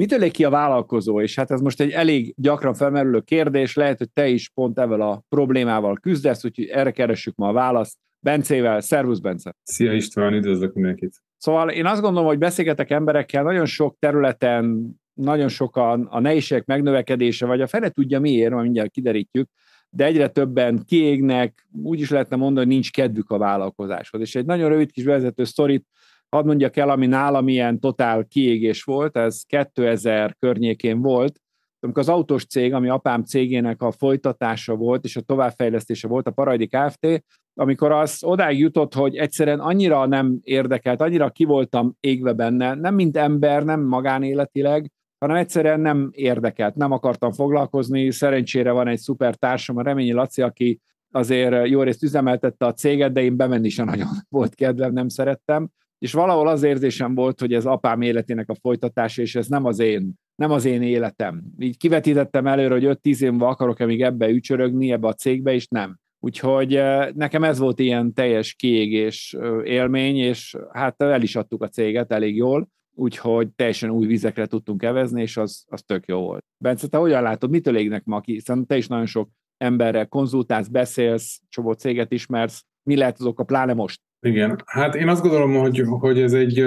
Mitől ki a vállalkozó? És hát ez most egy elég gyakran felmerülő kérdés, lehet, hogy te is pont ezzel a problémával küzdesz, úgyhogy erre keressük ma a választ. Bencével, szervusz Bence! Szia István, üdvözlök mindenkit! Szóval én azt gondolom, hogy beszélgetek emberekkel nagyon sok területen, nagyon sokan a nehézségek megnövekedése, vagy a fele tudja miért, majd mindjárt kiderítjük, de egyre többen kiégnek, úgy is lehetne mondani, hogy nincs kedvük a vállalkozáshoz. És egy nagyon rövid kis vezető sztorit hadd mondjak el, ami nálam ilyen totál kiégés volt, ez 2000 környékén volt, amikor az autós cég, ami apám cégének a folytatása volt, és a továbbfejlesztése volt, a Parajdi Kft., amikor az odáig jutott, hogy egyszerűen annyira nem érdekelt, annyira ki voltam égve benne, nem mint ember, nem magánéletileg, hanem egyszerűen nem érdekelt, nem akartam foglalkozni. Szerencsére van egy szuper társam, a Reményi Laci, aki azért jó részt üzemeltette a céget, de én bemenni sem nagyon volt kedvem, nem szerettem. És valahol az érzésem volt, hogy ez apám életének a folytatása, és ez nem az én, nem az én életem. Így kivetítettem előre, hogy 5-10 évben akarok-e még ebbe ücsörögni, ebbe a cégbe, és nem. Úgyhogy eh, nekem ez volt ilyen teljes kiégés élmény, és hát el is adtuk a céget elég jól, úgyhogy teljesen új vizekre tudtunk evezni, és az, az tök jó volt. Bence, te hogyan látod, mitől égnek ma ki? Hiszen te is nagyon sok emberrel konzultálsz, beszélsz, csomó céget ismersz, mi lehet azok a pláne most? Igen, hát én azt gondolom, hogy, hogy ez egy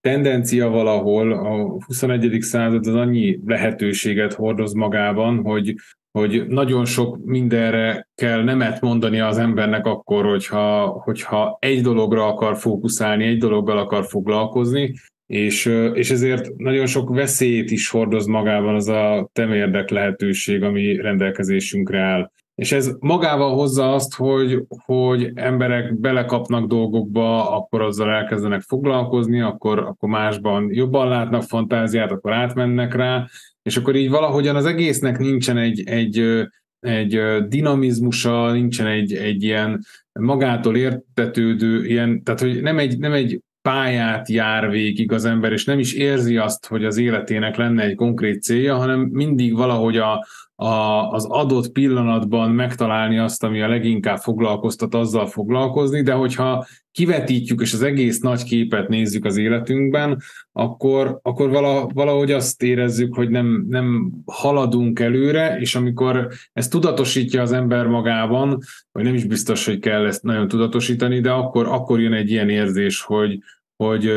tendencia valahol, a 21. század az annyi lehetőséget hordoz magában, hogy hogy nagyon sok mindenre kell nemet mondani az embernek akkor, hogyha, hogyha egy dologra akar fókuszálni, egy dologgal akar foglalkozni, és, és ezért nagyon sok veszélyt is hordoz magában az a temérdek lehetőség, ami rendelkezésünkre áll. És ez magával hozza azt, hogy, hogy emberek belekapnak dolgokba, akkor azzal elkezdenek foglalkozni, akkor, akkor másban jobban látnak fantáziát, akkor átmennek rá, és akkor így valahogyan az egésznek nincsen egy, egy, egy dinamizmusa, nincsen egy, egy ilyen magától értetődő, ilyen, tehát hogy nem egy, nem egy pályát jár végig az ember, és nem is érzi azt, hogy az életének lenne egy konkrét célja, hanem mindig valahogy a, a, az adott pillanatban megtalálni azt, ami a leginkább foglalkoztat, azzal foglalkozni, de hogyha kivetítjük és az egész nagy képet nézzük az életünkben, akkor, akkor valahogy azt érezzük, hogy nem, nem haladunk előre, és amikor ezt tudatosítja az ember magában, vagy nem is biztos, hogy kell ezt nagyon tudatosítani, de akkor, akkor jön egy ilyen érzés, hogy, hogy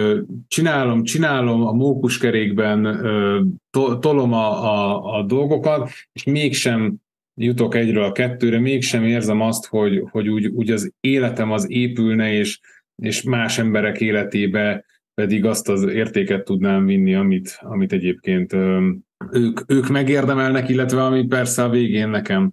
csinálom, csinálom a mókuskerékben, tolom a, a, a dolgokat, és mégsem jutok egyről a kettőre, mégsem érzem azt, hogy, hogy úgy, úgy az életem az épülne, és, és más emberek életébe pedig azt az értéket tudnám vinni, amit, amit egyébként ők, ők megérdemelnek, illetve ami persze a végén nekem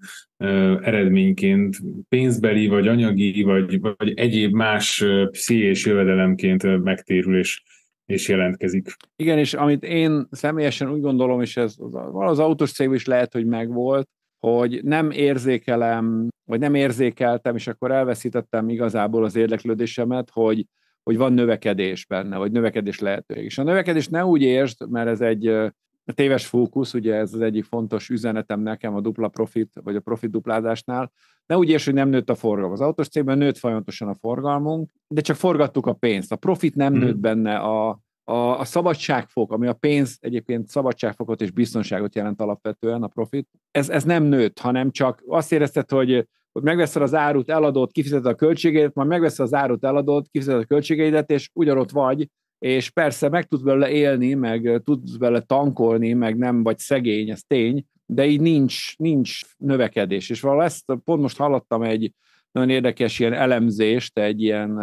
eredményként pénzbeli, vagy anyagi, vagy, vagy egyéb más pszichés jövedelemként megtérül és, és jelentkezik. Igen, és amit én személyesen úgy gondolom, és ez az autós cég is lehet, hogy megvolt, hogy nem érzékelem, vagy nem érzékeltem, és akkor elveszítettem igazából az érdeklődésemet, hogy, hogy van növekedés benne, vagy növekedés lehetőség. És a növekedés ne úgy értsd, mert ez egy téves fókusz, ugye ez az egyik fontos üzenetem nekem a dupla profit, vagy a profit duplázásnál. Ne úgy érts, hogy nem nőtt a forgalom. Az autós cégben nőtt folyamatosan a forgalmunk, de csak forgattuk a pénzt. A profit nem mm. nőtt benne, a, a, a szabadságfok, ami a pénz egyébként szabadságfokot és biztonságot jelent alapvetően a profit, ez, ez nem nőtt, hanem csak azt érezted, hogy hogy megveszed az árut, eladod, kifizeted a költségeit, majd megveszed az árut, eladod, kifizeted a költségeidet, és ugyanott vagy, és persze meg tudsz vele élni, meg tudsz vele tankolni, meg nem vagy szegény, ez tény, de így nincs, nincs növekedés. És valahogy ezt pont most hallottam egy nagyon érdekes ilyen elemzést, egy ilyen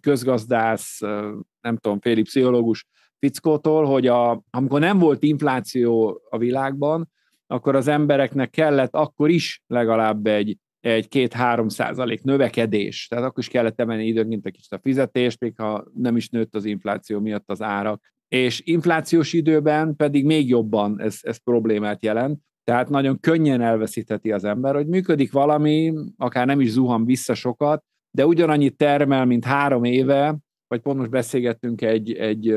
közgazdász, nem tudom, féli pszichológus fickótól, hogy a, amikor nem volt infláció a világban, akkor az embereknek kellett akkor is legalább egy egy két-három százalék növekedés, tehát akkor is kellett emelni időnként egy kicsit a fizetést, még ha nem is nőtt az infláció miatt az árak. És inflációs időben pedig még jobban ez, ez problémát jelent, tehát nagyon könnyen elveszítheti az ember, hogy működik valami, akár nem is zuhan vissza sokat, de ugyanannyit termel, mint három éve, vagy pont most beszélgettünk egy, egy,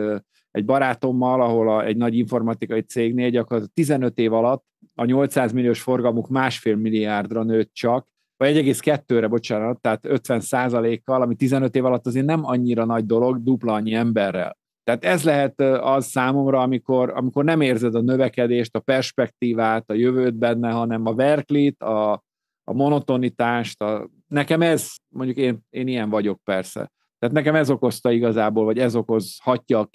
egy barátommal, ahol a, egy nagy informatikai cégnél gyakorlatilag 15 év alatt a 800 milliós forgalmuk másfél milliárdra nőtt csak, vagy 1,2-re, bocsánat, tehát 50 százalékkal, ami 15 év alatt azért nem annyira nagy dolog, dupla annyi emberrel. Tehát ez lehet az számomra, amikor, amikor nem érzed a növekedést, a perspektívát, a jövőt benne, hanem a verklit, a, a monotonitást. A, nekem ez, mondjuk én, én ilyen vagyok persze. Tehát nekem ez okozta igazából, vagy ez okozhatja a,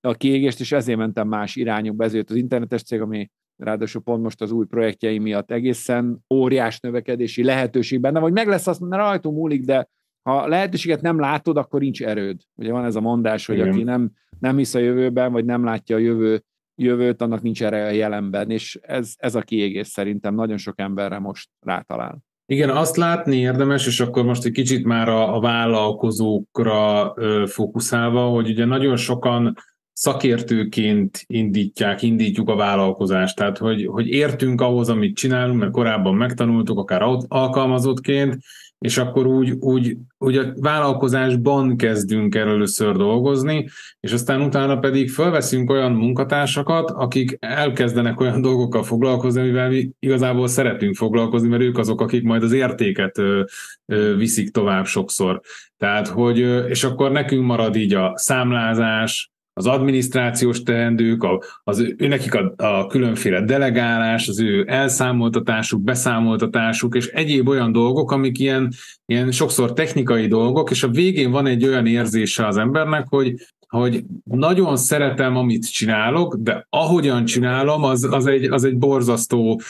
a kiégést, és ezért mentem más irányokba, ezért az internetes cég, ami ráadásul pont most az új projektjei miatt egészen óriás növekedési lehetőség benne, vagy meg lesz azt, mert rajtunk múlik, de ha lehetőséget nem látod, akkor nincs erőd. Ugye van ez a mondás, hogy Igen. aki nem, nem hisz a jövőben, vagy nem látja a jövő, jövőt, annak nincs erre a jelenben, és ez, ez a kiégés szerintem nagyon sok emberre most rátalál. Igen, azt látni érdemes, és akkor most egy kicsit már a, a vállalkozókra ö, fókuszálva, hogy ugye nagyon sokan szakértőként indítják, indítjuk a vállalkozást. Tehát, hogy, hogy értünk ahhoz, amit csinálunk, mert korábban megtanultuk, akár alkalmazottként, és akkor úgy, úgy, úgy a vállalkozásban kezdünk el először dolgozni, és aztán utána pedig felveszünk olyan munkatársakat, akik elkezdenek olyan dolgokkal foglalkozni, amivel mi igazából szeretünk foglalkozni, mert ők azok, akik majd az értéket viszik tovább sokszor. Tehát, hogy, és akkor nekünk marad így a számlázás, az adminisztrációs teendők, a, az nekik a, a különféle delegálás, az ő elszámoltatásuk, beszámoltatásuk, és egyéb olyan dolgok, amik ilyen, ilyen sokszor technikai dolgok, és a végén van egy olyan érzése az embernek, hogy hogy nagyon szeretem, amit csinálok, de ahogyan csinálom, az, az, egy, az egy borzasztó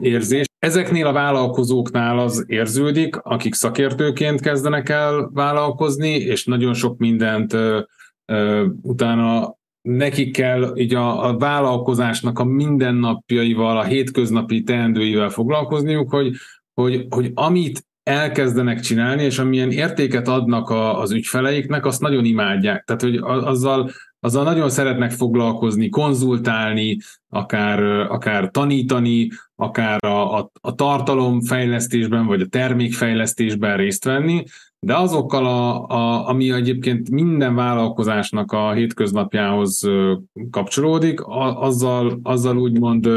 érzés. Ezeknél a vállalkozóknál az érződik, akik szakértőként kezdenek el vállalkozni, és nagyon sok mindent utána nekik kell így a, a vállalkozásnak a mindennapjaival, a hétköznapi teendőivel foglalkozniuk, hogy, hogy, hogy amit elkezdenek csinálni, és amilyen értéket adnak a, az ügyfeleiknek, azt nagyon imádják. Tehát, hogy azzal, azzal nagyon szeretnek foglalkozni, konzultálni, akár, akár tanítani, akár a, a, a tartalomfejlesztésben, vagy a termékfejlesztésben részt venni, de azokkal, a, a, ami egyébként minden vállalkozásnak a hétköznapjához kapcsolódik, a, azzal, azzal úgymond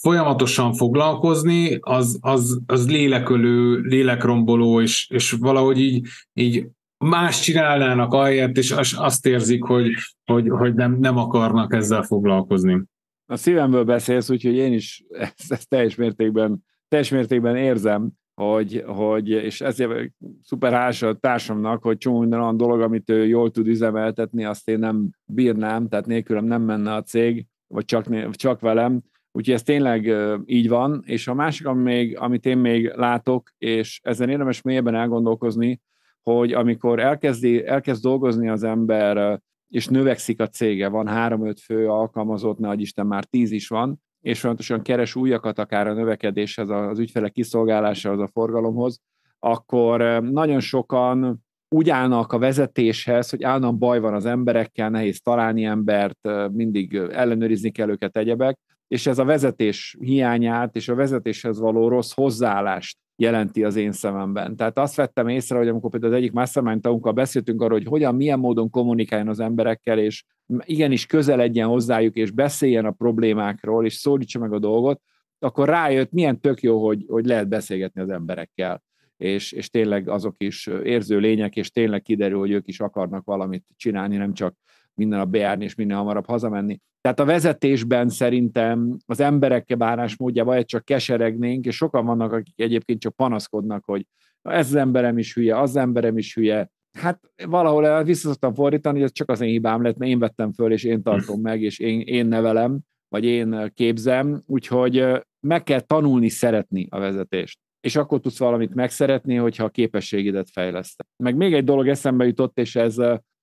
folyamatosan foglalkozni, az, az, az lélekölő, lélekromboló, és, és valahogy így, így más csinálnának ahelyett, és azt érzik, hogy, hogy, hogy nem, nem akarnak ezzel foglalkozni. A szívemből beszélsz, úgyhogy én is ezt, ezt teljes mértékben teljes mértékben érzem, hogy, hogy és ezért szuper hálás a társamnak, hogy csomó minden olyan dolog, amit ő jól tud üzemeltetni, azt én nem bírnám, tehát nélkülem nem menne a cég, vagy csak, csak velem, Úgyhogy ez tényleg így van, és a másik, ami még, amit én még látok, és ezen érdemes mélyebben elgondolkozni, hogy amikor elkezdi, elkezd dolgozni az ember, és növekszik a cége, van három-öt fő alkalmazott, ne Isten már tíz is van, és fontosan keres újakat akár a növekedéshez, az ügyfelek kiszolgálásához, a forgalomhoz, akkor nagyon sokan úgy állnak a vezetéshez, hogy állandóan baj van az emberekkel, nehéz találni embert, mindig ellenőrizni kell őket egyebek, és ez a vezetés hiányát és a vezetéshez való rossz hozzáállást jelenti az én szememben. Tehát azt vettem észre, hogy amikor például az egyik mastermind tagunkkal beszéltünk arról, hogy hogyan, milyen módon kommunikáljon az emberekkel, és igenis közeledjen hozzájuk, és beszéljen a problémákról, és szólítsa meg a dolgot, akkor rájött, milyen tök jó, hogy, hogy lehet beszélgetni az emberekkel. És, és tényleg azok is érző lények, és tényleg kiderül, hogy ők is akarnak valamit csinálni, nem csak minden nap bejárni és minél hamarabb hazamenni. Tehát a vezetésben szerintem az emberek bánásmódjában vagy csak keseregnénk, és sokan vannak, akik egyébként csak panaszkodnak, hogy ez az emberem is hülye, az emberem is hülye. Hát valahol vissza szoktam fordítani, hogy ez csak az én hibám lett, mert én vettem föl, és én tartom meg, és én, én nevelem, vagy én képzem, úgyhogy meg kell tanulni szeretni a vezetést. És akkor tudsz valamit megszeretni, hogyha a képességedet fejleszted. Meg még egy dolog eszembe jutott, és ez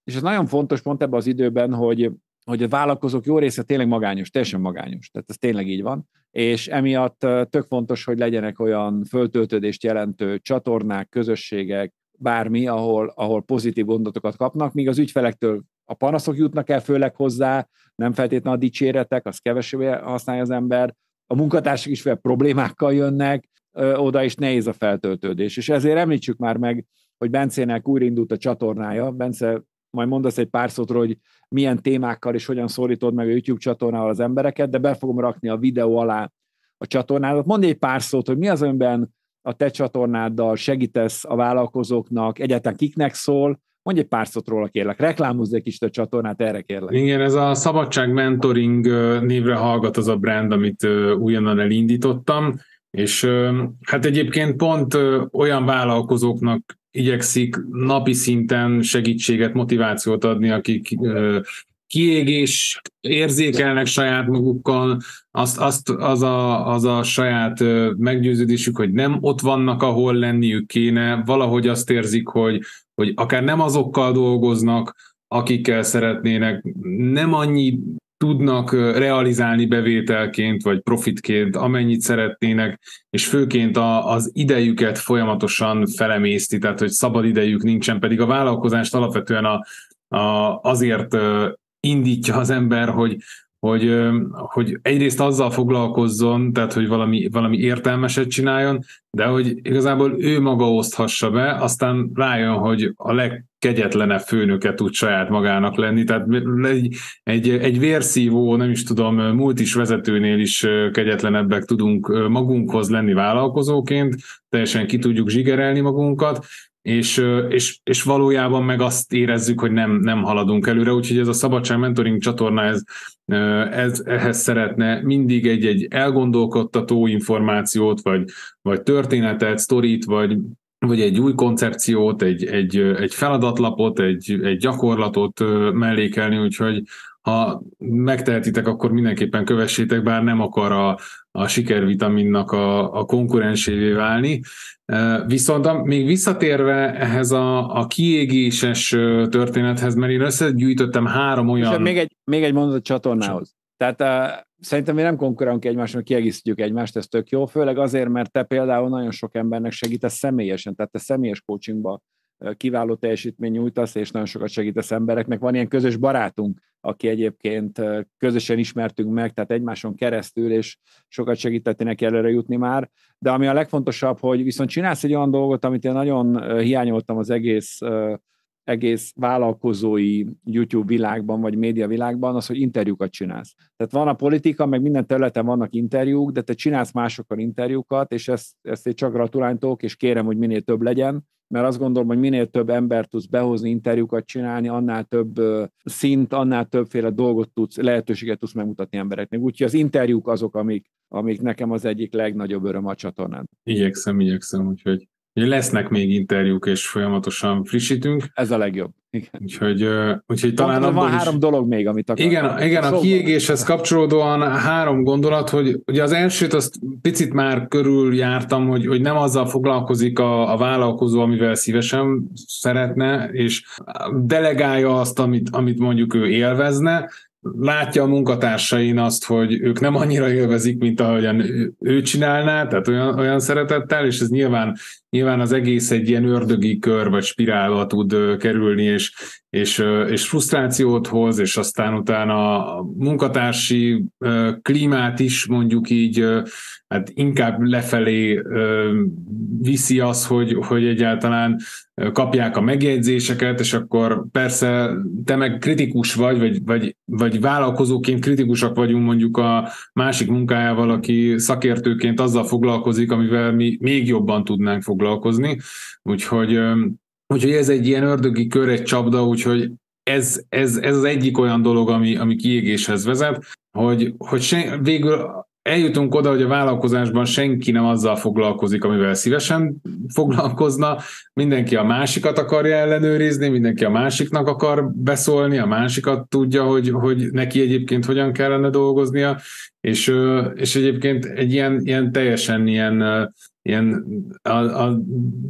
és ez nagyon fontos pont ebben az időben, hogy, hogy a vállalkozók jó része tényleg magányos, teljesen magányos. Tehát ez tényleg így van. És emiatt tök fontos, hogy legyenek olyan föltöltődést jelentő csatornák, közösségek, bármi, ahol, ahol pozitív gondolatokat kapnak, míg az ügyfelektől a panaszok jutnak el főleg hozzá, nem feltétlenül a dicséretek, az kevesebb használja az ember, a munkatársak is fel problémákkal jönnek, ö, oda is nehéz a feltöltődés. És ezért említsük már meg, hogy Bencének újraindult a csatornája. Bence majd mondasz egy pár szót, hogy milyen témákkal és hogyan szólítod meg a YouTube csatornával az embereket, de be fogom rakni a videó alá a csatornádat. Mondj egy pár szót, hogy mi az önben a te csatornáddal segítesz a vállalkozóknak, egyáltalán kiknek szól, Mondj egy pár szót róla, kérlek. Reklámozz egy kicsit a csatornát, erre kérlek. Igen, ez a Szabadság Mentoring névre hallgat az a brand, amit újonnan elindítottam, és hát egyébként pont olyan vállalkozóknak igyekszik napi szinten segítséget, motivációt adni, akik kiégés érzékelnek saját magukkal, azt, azt az, a, az a saját meggyőződésük, hogy nem ott vannak, ahol lenniük kéne, valahogy azt érzik, hogy, hogy akár nem azokkal dolgoznak, akikkel szeretnének, nem annyi tudnak realizálni bevételként, vagy profitként, amennyit szeretnének, és főként a, az idejüket folyamatosan felemészti, tehát hogy szabad idejük nincsen, pedig a vállalkozást alapvetően a, a, azért indítja az ember, hogy, hogy, hogy egyrészt azzal foglalkozzon, tehát hogy valami, valami értelmeset csináljon, de hogy igazából ő maga oszthassa be, aztán rájön, hogy a legkegyetlenebb főnöke tud saját magának lenni, tehát egy, egy, egy vérszívó, nem is tudom, multis vezetőnél is kegyetlenebbek tudunk magunkhoz lenni vállalkozóként, teljesen ki tudjuk zsigerelni magunkat, és, és, és valójában meg azt érezzük, hogy nem, nem haladunk előre, úgyhogy ez a Szabadság Mentoring csatorna, ez, ez, ehhez szeretne mindig egy-egy elgondolkodtató információt, vagy, vagy történetet, sztorit, vagy, vagy egy új koncepciót, egy, egy, egy feladatlapot, egy, egy gyakorlatot mellékelni, úgyhogy ha megtehetitek, akkor mindenképpen kövessétek, bár nem akar a, a sikervitaminnak a, a konkurensévé válni. Viszont még visszatérve ehhez a, a kiégéses történethez, mert én összegyűjtöttem három olyan... És még egy, még egy mondat a csatornához. Tehát uh, szerintem mi nem konkurálunk egymásnak, kiegészítjük egymást, ez tök jó, főleg azért, mert te például nagyon sok embernek segítesz személyesen, tehát te személyes coachingba kiváló teljesítmény nyújtasz, és nagyon sokat segítesz embereknek. Van ilyen közös barátunk, aki egyébként közösen ismertünk meg, tehát egymáson keresztül, és sokat segített neki előre jutni már. De ami a legfontosabb, hogy viszont csinálsz egy olyan dolgot, amit én nagyon hiányoltam az egész egész vállalkozói YouTube világban, vagy média világban, az, hogy interjúkat csinálsz. Tehát van a politika, meg minden területen vannak interjúk, de te csinálsz másokkal interjúkat, és ezt, ezt én csak gratuláltok, és kérem, hogy minél több legyen, mert azt gondolom, hogy minél több ember tudsz behozni, interjúkat csinálni, annál több szint, annál többféle dolgot tudsz, lehetőséget tudsz megmutatni embereknek. Úgyhogy az interjúk azok, amik, amik nekem az egyik legnagyobb öröm a csatornán. Igyekszem, igyekszem, úgyhogy lesznek még interjúk, és folyamatosan frissítünk. Ez a legjobb. Igen. Úgyhogy, úgyhogy talán van is... három dolog még, amit akar. Igen, igen a kiégéshez kapcsolódóan három gondolat, hogy ugye az elsőt azt picit már körül jártam, hogy, hogy nem azzal foglalkozik a, a vállalkozó, amivel szívesen szeretne, és delegálja azt, amit, amit mondjuk ő élvezne, látja a munkatársain azt, hogy ők nem annyira élvezik, mint ahogyan ő, ő csinálná, tehát olyan, olyan szeretettel, és ez nyilván, nyilván az egész egy ilyen ördögi kör vagy spirálba tud kerülni, és, és, és frusztrációt hoz, és aztán utána a munkatársi klímát is mondjuk így hát inkább lefelé viszi az, hogy, hogy egyáltalán kapják a megjegyzéseket, és akkor persze te meg kritikus vagy, vagy, vagy, vagy vállalkozóként kritikusak vagyunk mondjuk a másik munkájával, aki szakértőként azzal foglalkozik, amivel mi még jobban tudnánk foglalkozni. Úgyhogy, úgyhogy ez egy ilyen ördögi kör, egy csapda, úgyhogy ez, ez, ez az egyik olyan dolog, ami, ami kiégéshez vezet, hogy, hogy sen, végül eljutunk oda, hogy a vállalkozásban senki nem azzal foglalkozik, amivel szívesen foglalkozna, mindenki a másikat akarja ellenőrizni, mindenki a másiknak akar beszólni, a másikat tudja, hogy, hogy neki egyébként hogyan kellene dolgoznia, és, és egyébként egy ilyen, ilyen teljesen ilyen ilyen a, a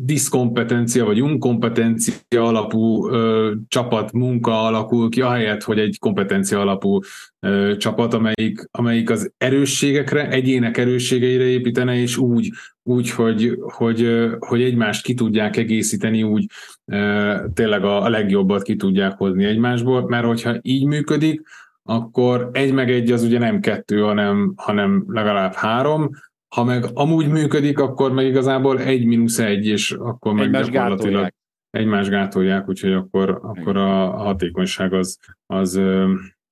diszkompetencia vagy unkompetencia alapú ö, csapat munka alakul ki, ahelyett, hogy egy kompetencia alapú ö, csapat, amelyik, amelyik az erősségekre, egyének erősségeire építene, és úgy, úgy hogy, hogy, hogy egymást ki tudják egészíteni, úgy ö, tényleg a, a legjobbat ki tudják hozni egymásból, mert hogyha így működik, akkor egy meg egy az ugye nem kettő, hanem, hanem legalább három, ha meg amúgy működik, akkor meg igazából egy mínusz egy, és akkor meg egymás gyakorlatilag gátolják. egymás gátolják, úgyhogy akkor, akkor a hatékonyság az, az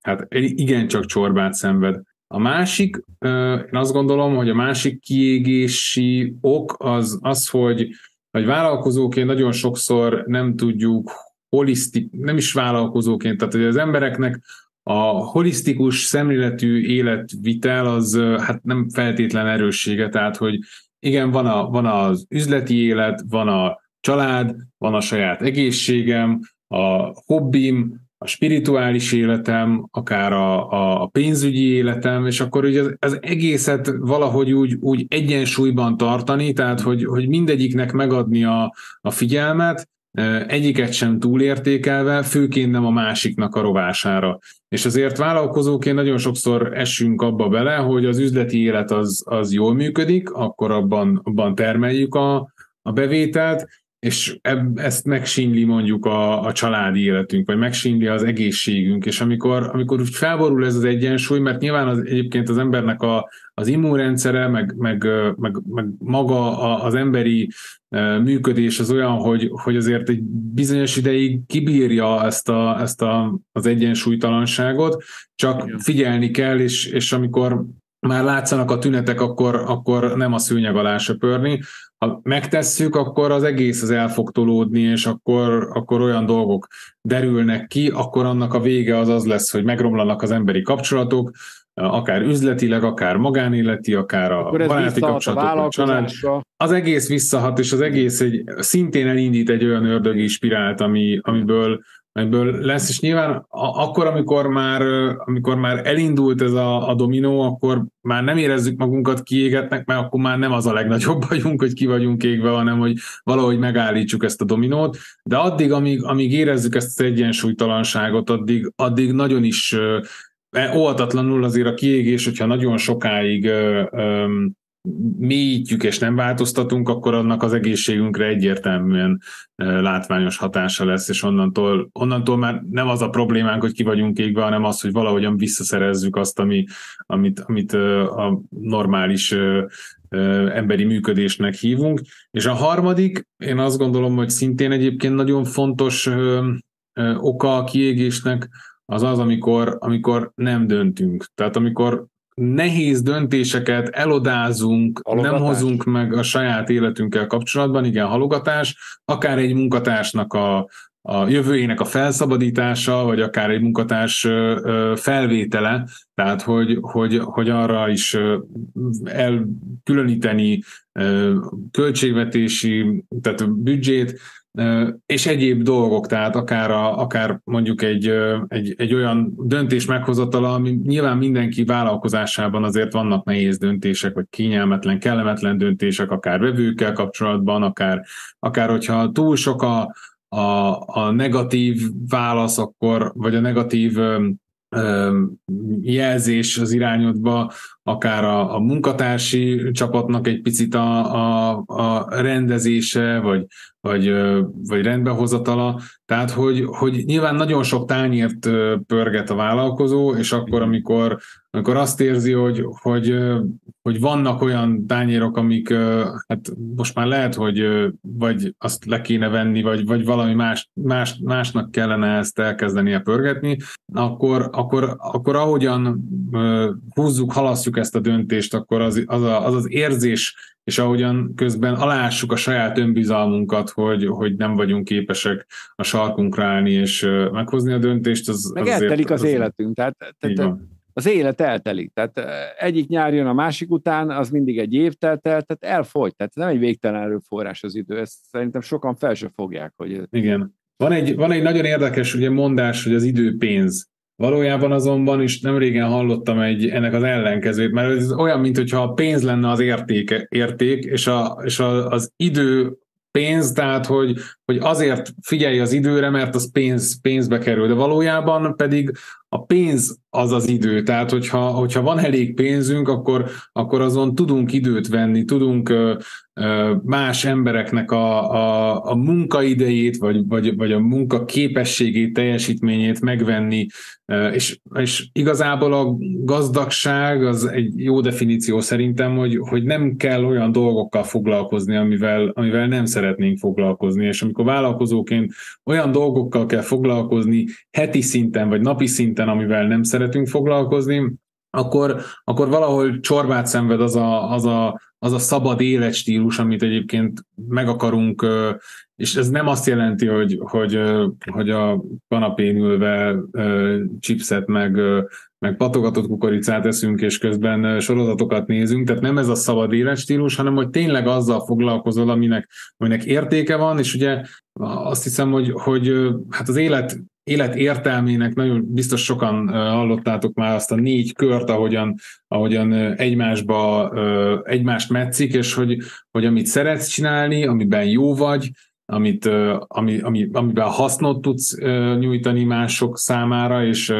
hát igencsak csorbát szenved. A másik, én azt gondolom, hogy a másik kiégési ok az az, hogy, hogy vállalkozóként nagyon sokszor nem tudjuk holisztik, nem is vállalkozóként, tehát hogy az embereknek a holisztikus szemléletű életvitel az hát nem feltétlen erőssége, tehát hogy igen, van, a, van az üzleti élet, van a család, van a saját egészségem, a hobbim, a spirituális életem, akár a, a pénzügyi életem, és akkor ugye az, az egészet valahogy úgy, úgy egyensúlyban tartani, tehát hogy, hogy mindegyiknek megadni a, a figyelmet, egyiket sem túlértékelve, főként nem a másiknak a rovására. És azért vállalkozóként nagyon sokszor esünk abba bele, hogy az üzleti élet az, az jól működik, akkor abban, abban termeljük a, a bevételt, és eb, ezt megsínli mondjuk a, a családi életünk, vagy megsínli az egészségünk, és amikor, amikor úgy felborul ez az egyensúly, mert nyilván az, egyébként az embernek a, az immunrendszere, meg, meg, meg, meg maga az emberi működés az olyan, hogy, hogy azért egy bizonyos ideig kibírja ezt, a, ezt a, az egyensúlytalanságot, csak figyelni kell, és, és amikor már látszanak a tünetek, akkor, akkor nem a szőnyeg alá söpörni. Ha megtesszük, akkor az egész az el fog tolódni, és akkor, akkor olyan dolgok derülnek ki, akkor annak a vége az az lesz, hogy megromlanak az emberi kapcsolatok, akár üzletileg, akár magánéleti, akár a baráti kapcsolatok, a család. Az egész visszahat, és az egész egy, szintén elindít egy olyan ördögi spirált, ami, amiből ebből lesz, és nyilván akkor, amikor már, amikor már elindult ez a, a dominó, akkor már nem érezzük magunkat kiégetnek, mert akkor már nem az a legnagyobb bajunk, hogy ki vagyunk égve, hanem hogy valahogy megállítsuk ezt a dominót, de addig, amíg, amíg érezzük ezt az egyensúlytalanságot, addig, addig nagyon is óvatatlanul azért a kiégés, hogyha nagyon sokáig ö, mélyítjük és nem változtatunk, akkor annak az egészségünkre egyértelműen látványos hatása lesz, és onnantól, onnantól már nem az a problémánk, hogy ki vagyunk égve, hanem az, hogy valahogyan visszaszerezzük azt, ami, amit, amit a normális emberi működésnek hívunk. És a harmadik, én azt gondolom, hogy szintén egyébként nagyon fontos oka a kiégésnek, az az, amikor, amikor nem döntünk. Tehát amikor nehéz döntéseket elodázunk, halogatás. nem hozunk meg a saját életünkkel kapcsolatban, igen, halogatás, akár egy munkatársnak a, a jövőjének a felszabadítása, vagy akár egy munkatárs felvétele, tehát hogy, hogy, hogy arra is elkülöníteni költségvetési, tehát büdzsét, és egyéb dolgok, tehát akár, a, akár mondjuk egy, egy, egy olyan döntés meghozatala, ami nyilván mindenki vállalkozásában azért vannak nehéz döntések, vagy kényelmetlen, kellemetlen döntések, akár vevőkkel kapcsolatban, akár, akár hogyha túl sok a, a, a negatív válasz, akkor, vagy a negatív jelzés az irányodba, akár a, a munkatársi csapatnak egy picit a, a, a rendezése, vagy, vagy, vagy rendbehozatala. Tehát, hogy, hogy nyilván nagyon sok tányért pörget a vállalkozó, és akkor, amikor, amikor azt érzi, hogy, hogy, hogy vannak olyan tányérok, amik hát most már lehet, hogy vagy azt le kéne venni, vagy, vagy valami más, más, másnak kellene ezt elkezdenie pörgetni, akkor, akkor, akkor ahogyan húzzuk, halasztjuk ezt a döntést, akkor az az, a, az, az érzés, és ahogyan közben alássuk a saját önbizalmunkat, hogy, hogy nem vagyunk képesek a sarkunkra állni és meghozni a döntést, az, Meg az eltelik az, az életünk, tehát, tehát az élet eltelik. Tehát egyik nyár jön a másik után, az mindig egy év telt el, tehát elfogy. Tehát nem egy végtelen erőforrás az idő. Ezt szerintem sokan fel se fogják. Hogy... Igen. Van egy, van egy nagyon érdekes ugye mondás, hogy az idő pénz. Valójában azonban is nem régen hallottam egy, ennek az ellenkezőt, mert ez olyan, mintha a pénz lenne az értéke, érték, és, a, és a, az idő pénz, tehát hogy, hogy azért figyelj az időre, mert az pénz, pénzbe kerül, de valójában pedig a pénz az az idő, tehát hogyha, hogyha van elég pénzünk, akkor, akkor azon tudunk időt venni, tudunk más embereknek a, a, a munkaidejét, vagy, vagy, vagy a munka képességét, teljesítményét megvenni, és, és igazából a gazdagság az egy jó definíció szerintem, hogy, hogy nem kell olyan dolgokkal foglalkozni, amivel, amivel nem szeretnénk foglalkozni, és amikor vállalkozóként olyan dolgokkal kell foglalkozni heti szinten, vagy napi szinten, amivel nem szeretünk foglalkozni, akkor, akkor valahol csorbát szenved az a, az a az a szabad életstílus, amit egyébként meg akarunk, és ez nem azt jelenti, hogy, hogy, hogy a kanapén ülve chipset meg, meg patogatott kukoricát eszünk, és közben sorozatokat nézünk, tehát nem ez a szabad életstílus, hanem hogy tényleg azzal foglalkozol, aminek, aminek értéke van, és ugye azt hiszem, hogy, hogy hát az élet élet értelmének nagyon biztos sokan hallottátok már azt a négy kört, ahogyan, ahogyan egymásba, egymást metszik, és hogy, hogy amit szeretsz csinálni, amiben jó vagy, amit, ami, ami, amiben hasznot tudsz nyújtani mások számára, és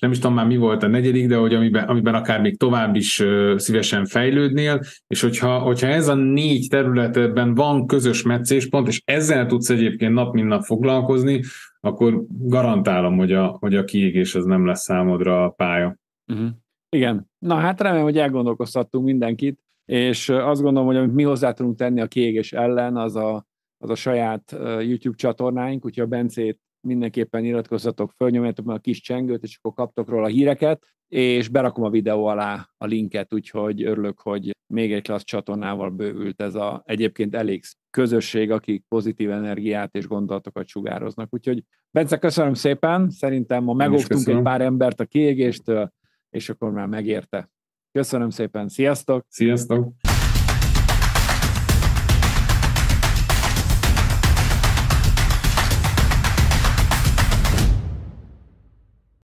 nem is tudom már mi volt a negyedik, de hogy amiben, amiben akár még tovább is szívesen fejlődnél, és hogyha, hogyha ez a négy területben van közös meccéspont, és ezzel tudsz egyébként nap mint nap foglalkozni, akkor garantálom, hogy a, hogy a kiégés az nem lesz számodra a pálya. Uh-huh. Igen. Na hát remélem, hogy elgondolkoztattunk mindenkit, és azt gondolom, hogy amit mi hozzá tudunk tenni a kiégés ellen, az a, az a saját YouTube csatornáink, úgyhogy a Bencét mindenképpen iratkozzatok, fölnyomjátok meg a kis csengőt, és akkor kaptok róla híreket, és berakom a videó alá a linket, úgyhogy örülök, hogy még egy klassz csatornával bővült ez a egyébként elég közösség, akik pozitív energiát és gondolatokat sugároznak. Úgyhogy Bence, köszönöm szépen, szerintem ma megoktunk egy pár embert a kiégéstől, és akkor már megérte. Köszönöm szépen, sziasztok! Sziasztok!